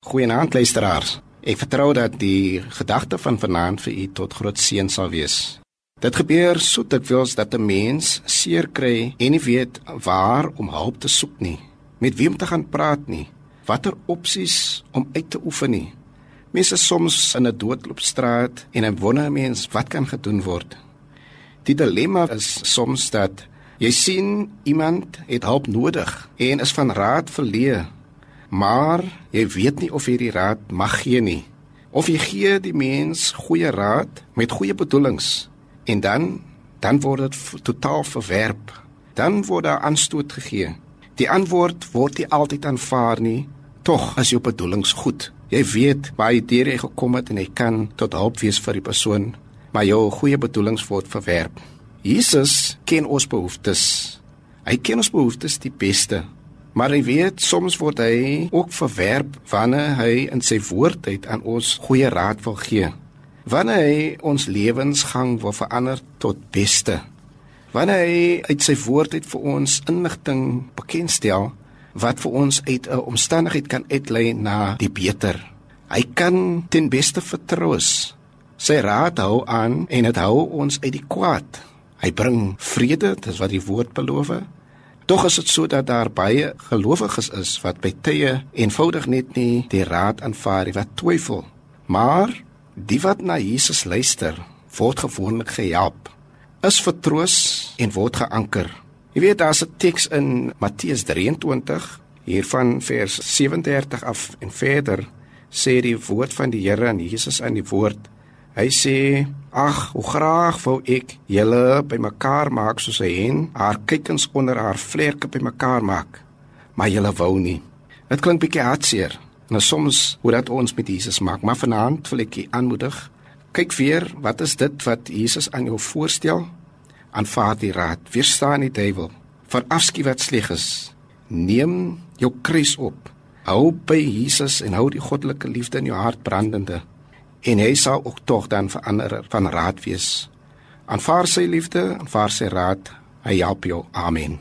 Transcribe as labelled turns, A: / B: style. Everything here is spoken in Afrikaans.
A: Goeienaand luisteraars. Ek vertrou dat die gedagte van vanaand vir u tot groot seën sal wees. Dit gebeur so dikwels dat 'n mens seer kry en nie weet waar om hulp te soek nie, met wie om te gaan praat nie, watter opsies om uit te oefen nie. Mense soms in 'n doodloopstraat en 'n wonder mens wat kan gedoen word. Die dilemma is soms dat jy sien iemand het hulp nodig en is van raad verleë maar jy weet nie of jy die raad mag gee nie. Of jy gee die mens goeie raad met goeie bedoelings en dan dan word dit totaal verwerp. Dan word daar aanstoot gegee. Die antwoord word nie altyd aanvaar nie. Tog is jou bedoelings goed. Jy weet waar jy deur gekom het en jy kan tot hulp wees vir die persoon, maar jou goeie bedoelings word verwerp. Jesus ken ons behoeftes. Hy ken ons behoeftes die beste. Maar jy weet, soms word hy ook verwerp wanneer hy in sy woord uit aan ons goeie raad wil gee. Wanneer hy ons lewensgang wil verander tot beste. Wanneer hy uit sy woord uit vir ons inligting bekendstel wat vir ons uit 'n omstandigheid kan uitlei na die beter. Hy kan ten beste vertroos. Sy raad hou aan en dit hou ons uit die kwaad. Hy bring vrede, dis wat die woord beloof. Tog is dit so dat daar baie gelowiges is wat by tye eenvoudig net nie die raad aanvaar nie, wat twyfel. Maar die wat na Jesus luister, word gewoonlik gehelp, is vertroos en word geanker. Jy weet daar's 'n teks in Matteus 23 hiervan vers 37 af en verder sê die woord van die Here en Jesus aan die woord Hy sê: "Ag, hoe graag wou ek julle bymekaar maak soos 'n hen haar kykens onder haar vlerke bymekaar maak, maar julle wou nie." Dit klink bietjie hartseer. Nou soms hoe dat ons met Jesus maak, maar vanaand wil ek aanmoedig. Kyk weer, wat is dit wat Jesus aan jou voorstel? Aanvaar die raad, weerstaan die duiwel, verafskiet wat sleg is. Neem jou kruis op. Hou by Jesus en hou die goddelike liefde in jou hart brandende en hy sal ook tog dan verander van raad wees. Aanvaar sy liefde, aanvaar sy raad. Hy help jou. Amen.